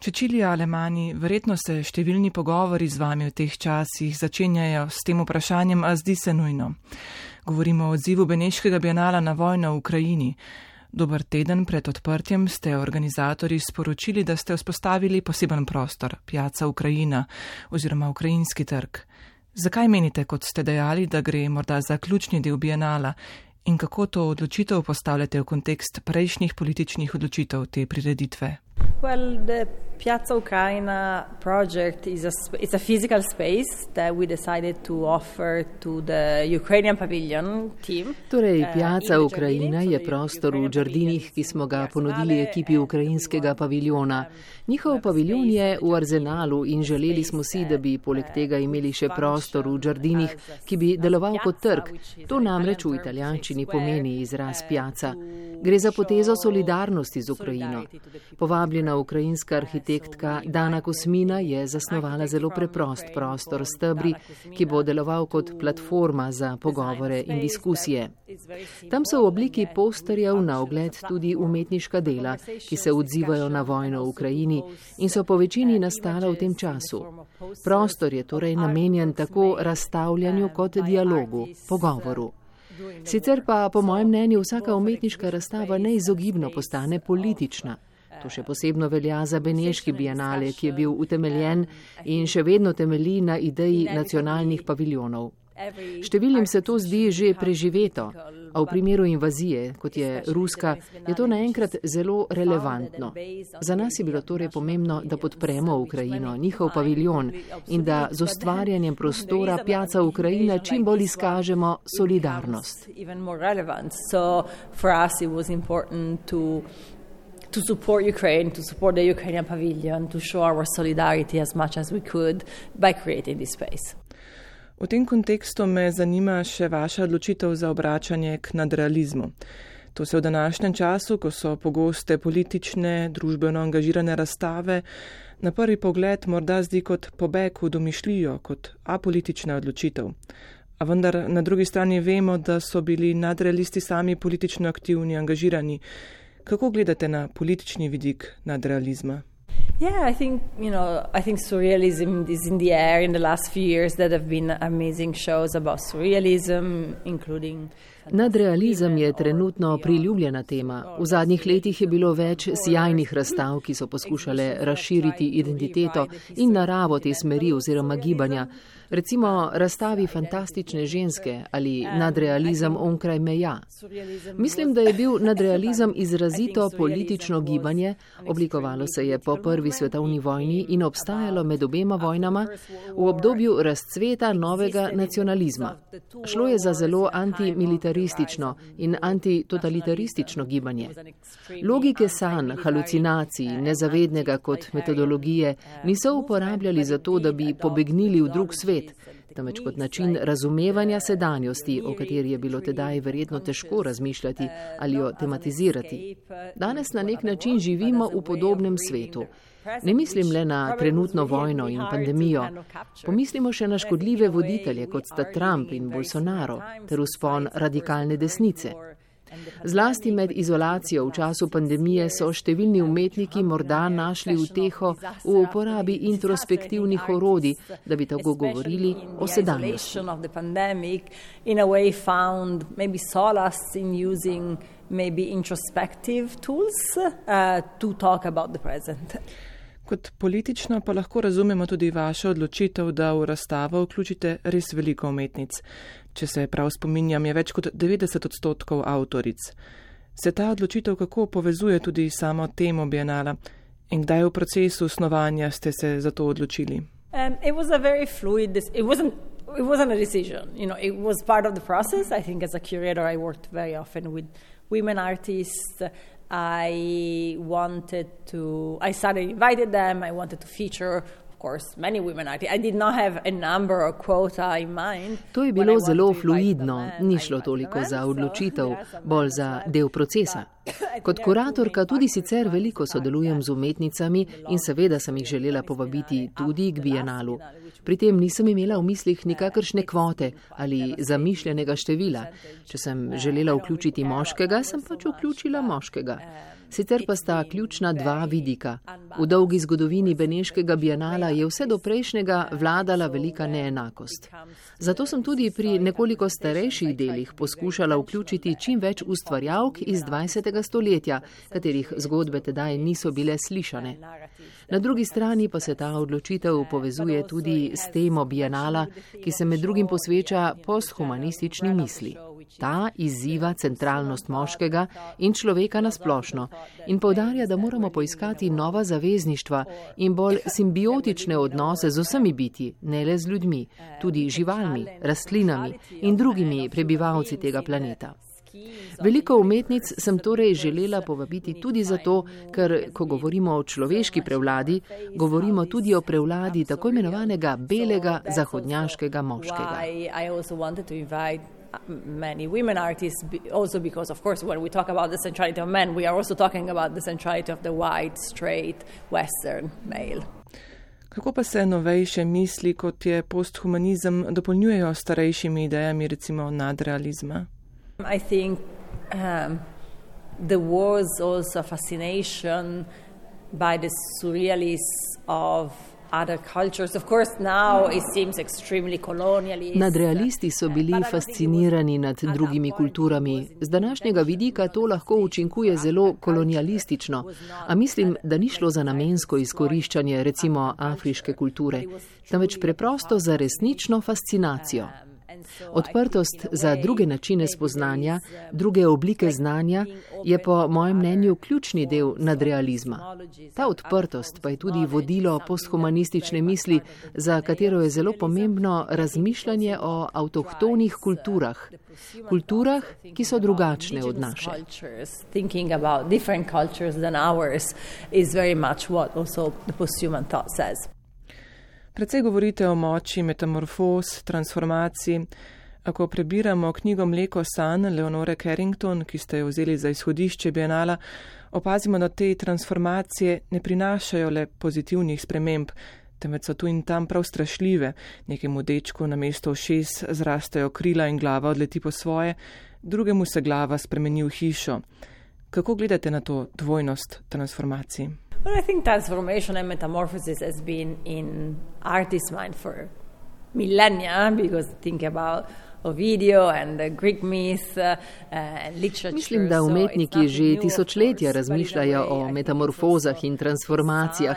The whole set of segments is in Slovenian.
Čečilija Alemani, verjetno se številni pogovori z vami v teh časih začenjajo s tem vprašanjem, a zdi se nujno. Govorimo o odzivu Beneškega bienala na vojno v Ukrajini. Dober teden pred odprtjem ste organizatori sporočili, da ste vzpostavili poseben prostor, Pijaca Ukrajina oziroma Ukrajinski trg. Zakaj menite, kot ste dejali, da gre morda za ključni del bienala in kako to odločitev postavljate v kontekst prejšnjih političnih odločitev te prireditve? Well, the Piazza Ucraina project is a, it's a physical space that we decided to offer to the Ukrainian pavilion team. Torej, uh, Piazza Ucraina je prostor v Džardinih, ki smo ga ponudili ekipi ukrajinskega paviljona. Njihov paviljon je v arzenalu in želeli smo si, da bi poleg tega imeli še prostor v Džardinih, ki bi deloval kot trg. To namreč v italijančini pomeni izraz piazza. Gre za potezo solidarnosti z Ukrajino. Povabljena ukrajinska arhitektka Dana Kosmina je zasnovala zelo preprost prostor stebri, ki bo deloval kot platforma za pogovore in diskusije. Tam so v obliki posterjev na ogled tudi umetniška dela, ki se odzivajo na vojno v Ukrajini in so po večini nastala v tem času. Prostor je torej namenjen tako razstavljanju kot dialogu, pogovoru. Sicer pa, po mojem mnenju, vsaka umetniška razstava neizogibno postane politična. To še posebno velja za Beneški bienale, ki je bil utemeljen in še vedno temelji na ideji nacionalnih paviljonov. Številnim se to zdi že preživeto, a v primeru invazije, kot je ruska, je to naenkrat zelo relevantno. Za nas je bilo torej pomembno, da podpremo Ukrajino, njihov paviljon in da z ustvarjanjem prostora Pjaca Ukrajina čim bolj izkažemo solidarnost. To support Ukraine, to support the Ukrainian pavilion, to show our solidarity as much as we could by creating this space. V tem kontekstu me zanima še vaša odločitev za obračanje k nadrealizmu. To se v današnjem času, ko so pogoste politične, družbeno angažirane razstave, na prvi pogled morda zdi kot pobeg v domišljijo, kot apolitična odločitev. A vendar na drugi strani vemo, da so bili nadrealisti sami politično aktivni, angažirani. Kako gledate na politični vidik nadrealizma? Yeah, I think you know. I think surrealism is in the air in the last few years. That have been amazing shows about surrealism, including. Nadrealizem je trenutno priljubljena tema. V zadnjih letih je bilo več sjajnih razstav, ki so poskušale razširiti identiteto in naravo te smeri oziroma gibanja. Recimo razstavi fantastične ženske ali nadrealizem onkraj meja. Mislim, da je bil nadrealizem izrazito politično gibanje, oblikovalo se je po prvi svetovni vojni in obstajalo med obema vojnama v obdobju razcveta novega nacionalizma. Šlo je za zelo antimilitaristično in antitotalitaristično gibanje. Logike sanj, halucinacij, nezavednega kot metodologije niso uporabljali za to, da bi pobegnili v drug svet, temveč kot način razumevanja sedanjosti, o kateri je bilo tedaj verjetno težko razmišljati ali jo tematizirati. Danes na nek način živimo v podobnem svetu. Ne mislim le na trenutno vojno in pandemijo. Pomislimo še na škodljive voditelje, kot sta Trump in Bolsonaro, ter vzpon radikalne desnice. Zlasti med izolacijo v času pandemije so številni umetniki morda našli uteho v uporabi introspektivnih orodij, da bi tako govorili o sedanjosti. Maybe introspective tools uh, to talk about the present. Kot politično pa lahko razumemo tudi vašo odločitev, da v razstavo vključite res veliko umetnic. Če se prav spominjam, je več kot 90 odstotkov avtoric. Se ta odločitev kako povezuje tudi samo temo Bienala in kdaj v procesu snovanja ste se za to odločili? Um, it wasn't a decision, you know, it was part of the process. I think as a curator, I worked very often with women artists. I wanted to, I started invited them, I wanted to feature To je bilo zelo fluidno, ni šlo toliko za odločitev, bolj za del procesa. Kot kuratorka tudi sicer veliko sodelujem z umetnicami in seveda sem jih želela povabiti tudi k bienalu. Pri tem nisem imela v mislih nikakršne kvote ali zamišljenega števila. Če sem želela vključiti moškega, sem pač vključila moškega. Sicer pa sta ključna dva vidika. V dolgi zgodovini Beneškega bienala je vse do prejšnjega vladala velika neenakost. Zato sem tudi pri nekoliko starejših delih poskušala vključiti čim več ustvarjalk iz 20. stoletja, katerih zgodbe tedaj niso bile slišane. Na drugi strani pa se ta odločitev povezuje tudi s temo bienala, ki se med drugim posveča posthumanistični misli. Ta izziva centralnost moškega in človeka nasplošno in povdarja, da moramo poiskati nova zavezništva in bolj simbiotične odnose z vsemi biti, ne le z ljudmi, tudi živalmi, rastlinami in drugimi prebivalci tega planeta. Veliko umetnic sem torej želela povabiti tudi zato, ker, ko govorimo o človeški prevladi, govorimo tudi o prevladi tako imenovanega belega zahodnjaškega moškega many women artists, also because, of course, when we talk about the centrality of men, we are also talking about the centrality of the white, straight, Western male. Kako pa se novejše misli, kot je posthumanizem, dopolnjujejo starejšimi idejami, recimo nadrealizma? I think um, there was also a fascination by the surrealists of Nadrealisti so bili fascinirani nad drugimi kulturami. Z današnjega vidika to lahko učinkuje zelo kolonialistično, a mislim, da ni šlo za namensko izkoriščanje recimo afriške kulture, temveč preprosto za resnično fascinacijo. Odprtost za druge načine spoznanja, druge oblike znanja je po mojem mnenju ključni del nadrealizma. Ta odprtost pa je tudi vodilo posthumanistične misli, za katero je zelo pomembno razmišljanje o avtohtonih kulturah, kulturah, ki so drugačne od naše. Predvsej govorite o moči metamorfoz, transformacij. Ako prebiramo knjigo Mleko san Leonore Carrington, ki ste jo vzeli za izhodišče Bienala, opazimo, da te transformacije ne prinašajo le pozitivnih sprememb, temveč so tu in tam prav strašljive. Nekemu dečku na mesto šest zrastejo krila in glava odleti po svoje, drugemu se glava spremeni v hišo. Kako gledate na to dvojnost transformacij? But I think transformation and metamorphosis has been in artists' mind for millennia because think about Ovidio and the Greek myth uh, and literature. Mislim, da umetniki že tisočletja razmišljajo o metamorfozah in transformacijah.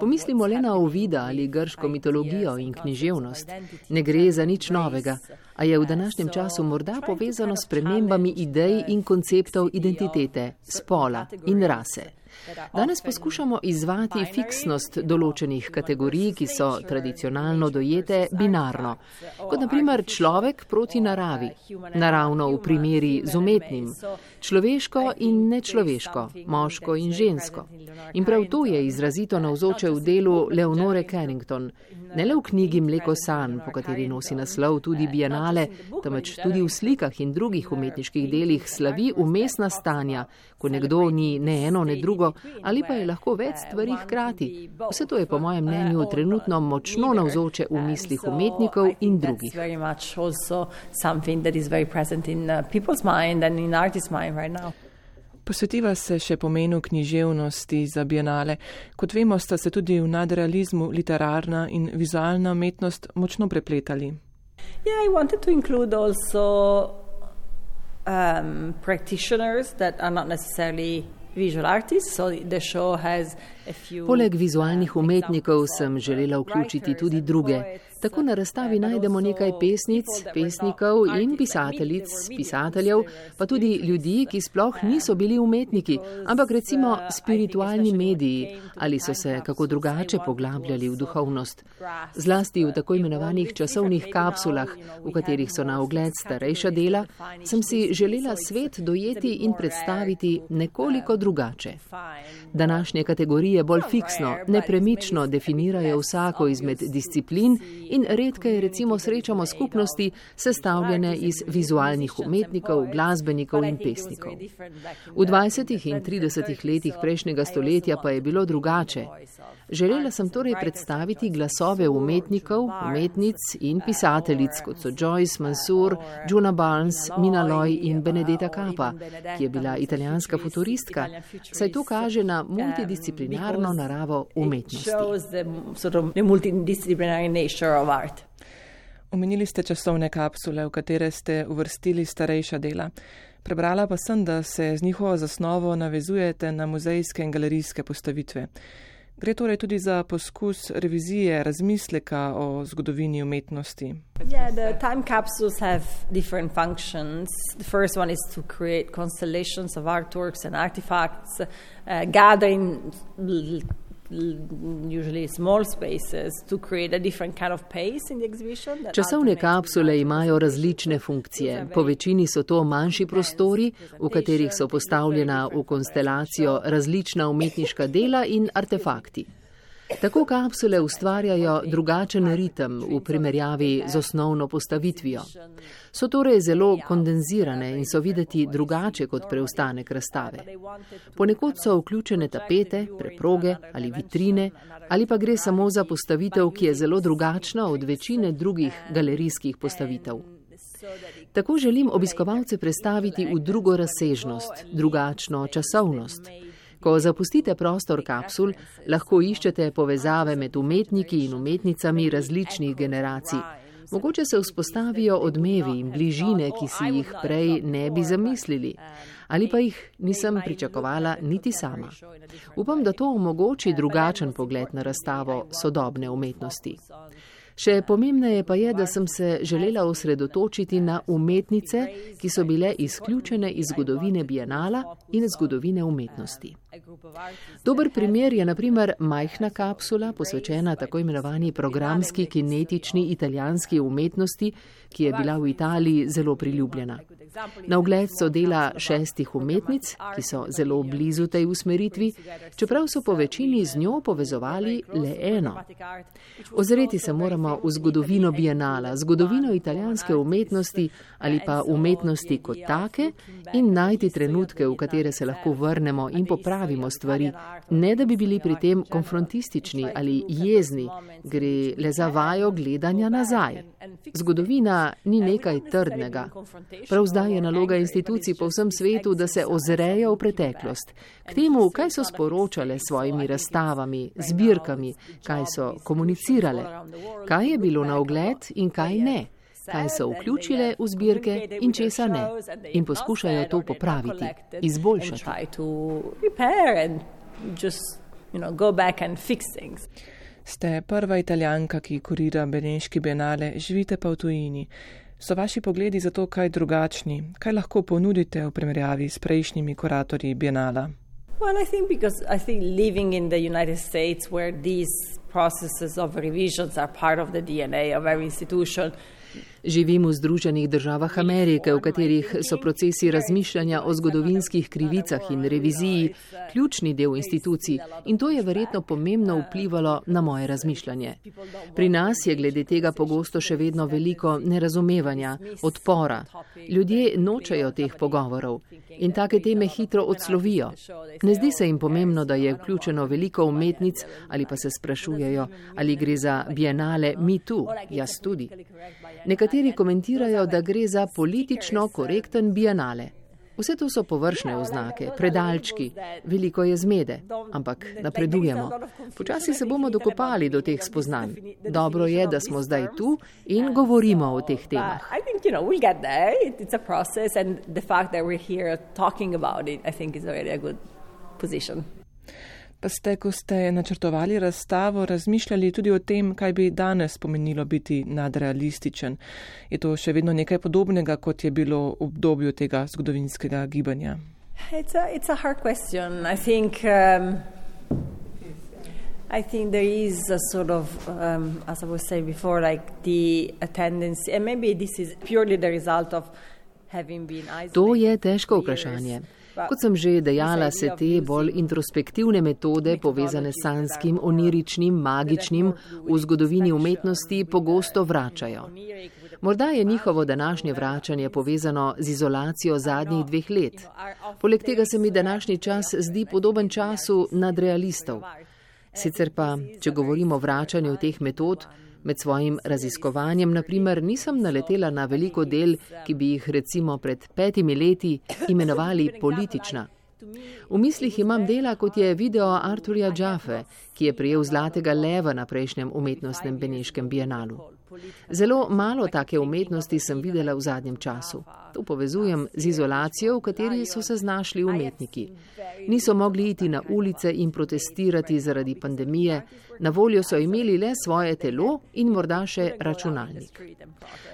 Pomislimo le na Ovida ali grško mitologijo in književnost. Ne gre za nič novega, a je v današnjem času morda povezano s premembami idej in konceptov identitete, spola in rase. Danes poskušamo izvati fiksnost določenih kategorij, ki so tradicionalno dojete binarno, kot naprimer človek proti naravi, naravno v primeri z umetnim, človeško in nečloveško, moško in žensko. In prav to je izrazito navzoče v delu Leonore Kennington, ne le v knjigi Mleko san, po kateri nosi naslov tudi Bienale, temveč tudi v slikah in drugih umetniških delih slavi umestna stanja, ko nekdo ni ne eno, ne drugo, ali pa je lahko več stvari hkrati. Vse to je po mojem mnenju trenutno močno navzoče v mislih umetnikov in drugih. Posvetiva se še pomenu književnosti za bienale. Kot vemo, sta se tudi v nadrealizmu literarna in vizualna umetnost močno prepletali. Yeah, um, practitioners that are not necessarily visual artists. So the show has a few. Poleg vizualnih umetnikov sem želela vključiti tudi druge. Tako na razstavi najdemo nekaj pesnic, pesnikov in pisateljic, pisateljev, pa tudi ljudi, ki sploh niso bili umetniki, ampak recimo spiritualni mediji ali so se kako drugače poglabljali v duhovnost. Zlasti v tako imenovanih časovnih kapsulah, v katerih so na ogled starejša dela, sem si želela svet dojeti in predstaviti nekoliko drugače. Današnje kategorije bolj fiksno, nepremično definirajo vsako izmed disciplin in redke recimo srečamo skupnosti sestavljene iz vizualnih umetnikov, glasbenikov in pesnikov. V 20. in 30. letih prejšnjega stoletja pa je bilo drugače. Želela sem torej predstaviti glasove umetnikov, umetnic in pisateljic, kot so Joyce, Mansur, Juna Barnes, Mina Loy in Benedetta Capa, ki je bila italijanska futuristka, saj to kaže na multidisciplinarno naravo umetnosti. Omenili ste časovne kapsule, v katere ste uvrstili starejša dela. Prebrala pa sem, da se z njihovo zasnovo navezujete na muzejske in galerijske postavitve. Gre torej tudi za poskus revizije razmisleka o zgodovini umetnosti. Yeah, the time capsules have different functions. The first one is to create constellations of artworks and artifacts, uh, gathering Časovne kapsule imajo različne funkcije. Po večini so to manjši prostori, v katerih so postavljena v konstelacijo različna umetniška dela in artefakti. Tako kapsule ustvarjajo drugačen ritem v primerjavi z osnovno postavitvijo. So torej zelo kondenzirane in so videti drugače kot preostanek razstave. Ponekod so vključene tapete, preproge ali vitrine, ali pa gre samo za postavitev, ki je zelo drugačna od večine drugih galerijskih postavitev. Tako želim obiskovalce predstaviti v drugo razsežnost, drugačno časovnost. Ko zapustite prostor kapsul, lahko iščete povezave med umetniki in umetnicami različnih generacij. Mogoče se vzpostavijo odmevi in bližine, ki si jih prej ne bi zamislili, ali pa jih nisem pričakovala niti sama. Upam, da to omogoči drugačen pogled na razstavo sodobne umetnosti. Še pomembneje pa je, da sem se želela osredotočiti na umetnice, ki so bile izključene iz zgodovine bienala in zgodovine umetnosti. Dober primer je naprimer majhna kapsula, posvečena tako imenovani programski kinetični italijanski umetnosti, ki je bila v Italiji zelo priljubljena. Na ogled so dela šestih umetnic, ki so zelo blizu tej usmeritvi, čeprav so po večini z njo povezovali le eno. Ozreti se moramo v zgodovino bienala, zgodovino italijanske umetnosti ali pa umetnosti kot take in najti trenutke, v katere se lahko vrnemo in popravimo stvari, ne da bi bili pri tem konfrontistični ali jezni, gre le za vajo gledanja nazaj. Zgodovina ni nekaj trdnega. Prav zdaj je naloga institucij po vsem svetu, da se ozrejo v preteklost, k temu, kaj so sporočale s svojimi razstavami, zbirkami, kaj so komunicirale, kaj je bilo na ogled in kaj ne kaj so vključile v zbirke in česa ne, in poskušajo to popraviti, izboljšati. Ste prva italijanka, ki kurira Beneški bienale, živite pa v tujini. So vaši pogledi za to kaj drugačni? Kaj lahko ponudite v primerjavi s prejšnjimi kuratorji bienala? Well, I think because I think living in the United States, where these processes of revisions are part of the DNA of every institution, Živim v Združenih državah Amerike, v katerih so procesi razmišljanja o zgodovinskih krivicah in reviziji ključni del institucij in to je verjetno pomembno vplivalo na moje razmišljanje. Pri nas je glede tega pogosto še vedno veliko nerazumevanja, odpora. Ljudje nočejo teh pogovorov in take teme hitro odslovijo. Ne zdi se jim pomembno, da je vključeno veliko umetnic ali pa se sprašujejo, ali gre za bienale mi tu, jaz tudi. Nekateri komentirajo, da gre za politično korekten bienale. Vse to so površne oznake, predalčki, veliko je zmede, ampak napredujemo. Počasi se bomo dokopali do teh spoznanj. Dobro je, da smo zdaj tu in govorimo o teh temah. Position. Pa ste, ko ste načrtovali razstavo, razmišljali tudi o tem, kaj bi danes pomenilo biti nadrealističen. Je to še vedno nekaj podobnega, kot je bilo v obdobju tega zgodovinskega gibanja? It's a, it's a hard question. I think, um, I think there is a sort of, um, as I was saying before, like the attendance, and maybe this is purely the result of having been isolated. To je težko vprašanje. Kot sem že dejala, se te bolj introspektivne metode, povezane s sanskim, oniričnim, magičnim, v zgodovini umetnosti pogosto vračajo. Morda je njihovo današnje vračanje povezano z izolacijo zadnjih dveh let. Poleg tega se mi današnji čas zdi podoben času nadrealistov. Sicer pa, če govorimo o vračanju teh metod, med svojim raziskovanjem, naprimer, nisem naletela na veliko del, ki bi jih recimo pred petimi leti imenovali politična. V mislih imam dela, kot je video Arturja Džafe, ki je prijel zlatega leva na prejšnjem umetnostnem Beneškem bienalu. Zelo malo take umetnosti sem videla v zadnjem času. To povezujem z izolacijo, v kateri so se znašli umetniki. Niso mogli iti na ulice in protestirati zaradi pandemije, na voljo so imeli le svoje telo in morda še računalnik.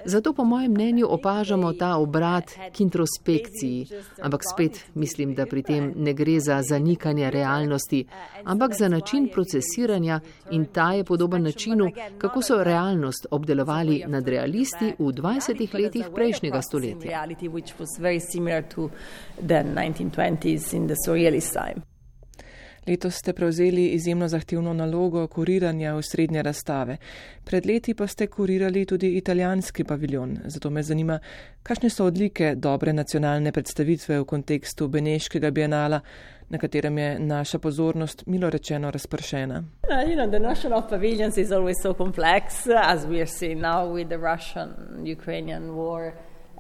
Zato po mojem mnenju opažamo ta obrat k introspekciji, ampak spet mislim, da pri tem ne gre za zanikanje realnosti, ampak za način procesiranja in ta je podoben načinu, kako so realnost obdelovali nadrealisti v 20 letih prejšnjega stoletja. Letos ste prevzeli izjemno zahtevno nalogo kuriranja v srednje razstave. Pred leti pa ste kurirali tudi italijanski paviljon. Zato me zanima, kakšne so odlike dobre nacionalne predstavitve v kontekstu Beneškega bienala, na katerem je naša pozornost, milo rečeno, razpršena.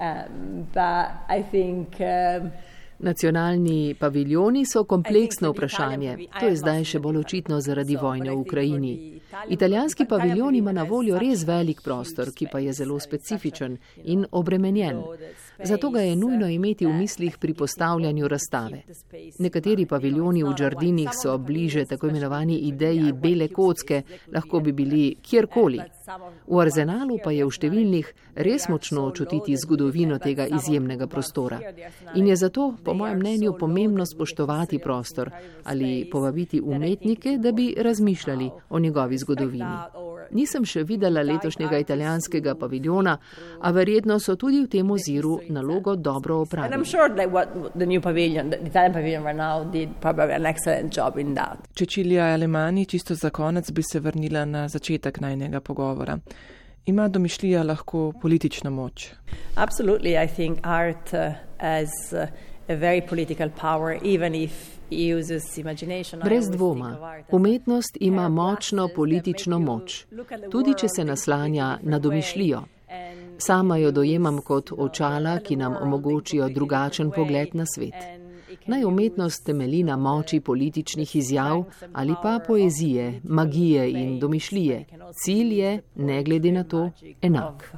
Um, but I think um, Nacionalni paviljoni so kompleksno vprašanje. To je zdaj še bolj očitno zaradi vojne v Ukrajini. Italijanski paviljon ima na voljo res velik prostor, ki pa je zelo specifičen in obremenjen. Zato ga je nujno imeti v mislih pri postavljanju razstave. Nekateri paviljoni v Džardinih so bliže tako imenovani ideji bele kocke, lahko bi bili kjerkoli. V arzenalu pa je v številnih res močno čutiti zgodovino tega izjemnega prostora. In je zato, po mojem mnenju, pomembno spoštovati prostor ali povabiti umetnike, da bi razmišljali o njegovi zgodovini. Nisem še videla letošnjega italijanskega paviljona, a verjetno so tudi v tem oziru nalogo dobro opravili. Čečilija Alemani, čisto za konec bi se vrnila na začetek najnega pogovora. Ima domišljija lahko politično moč? Absolutely, I think art uh, as uh, a very political power, even if Brez dvoma, umetnost ima močno politično moč, tudi če se naslanja na domišljijo. Sama jo dojemam kot očala, ki nam omogočijo drugačen pogled na svet. Naj umetnost temelji na moči političnih izjav ali pa poezije, magije in domišljije. Cilj je, ne glede na to, enak.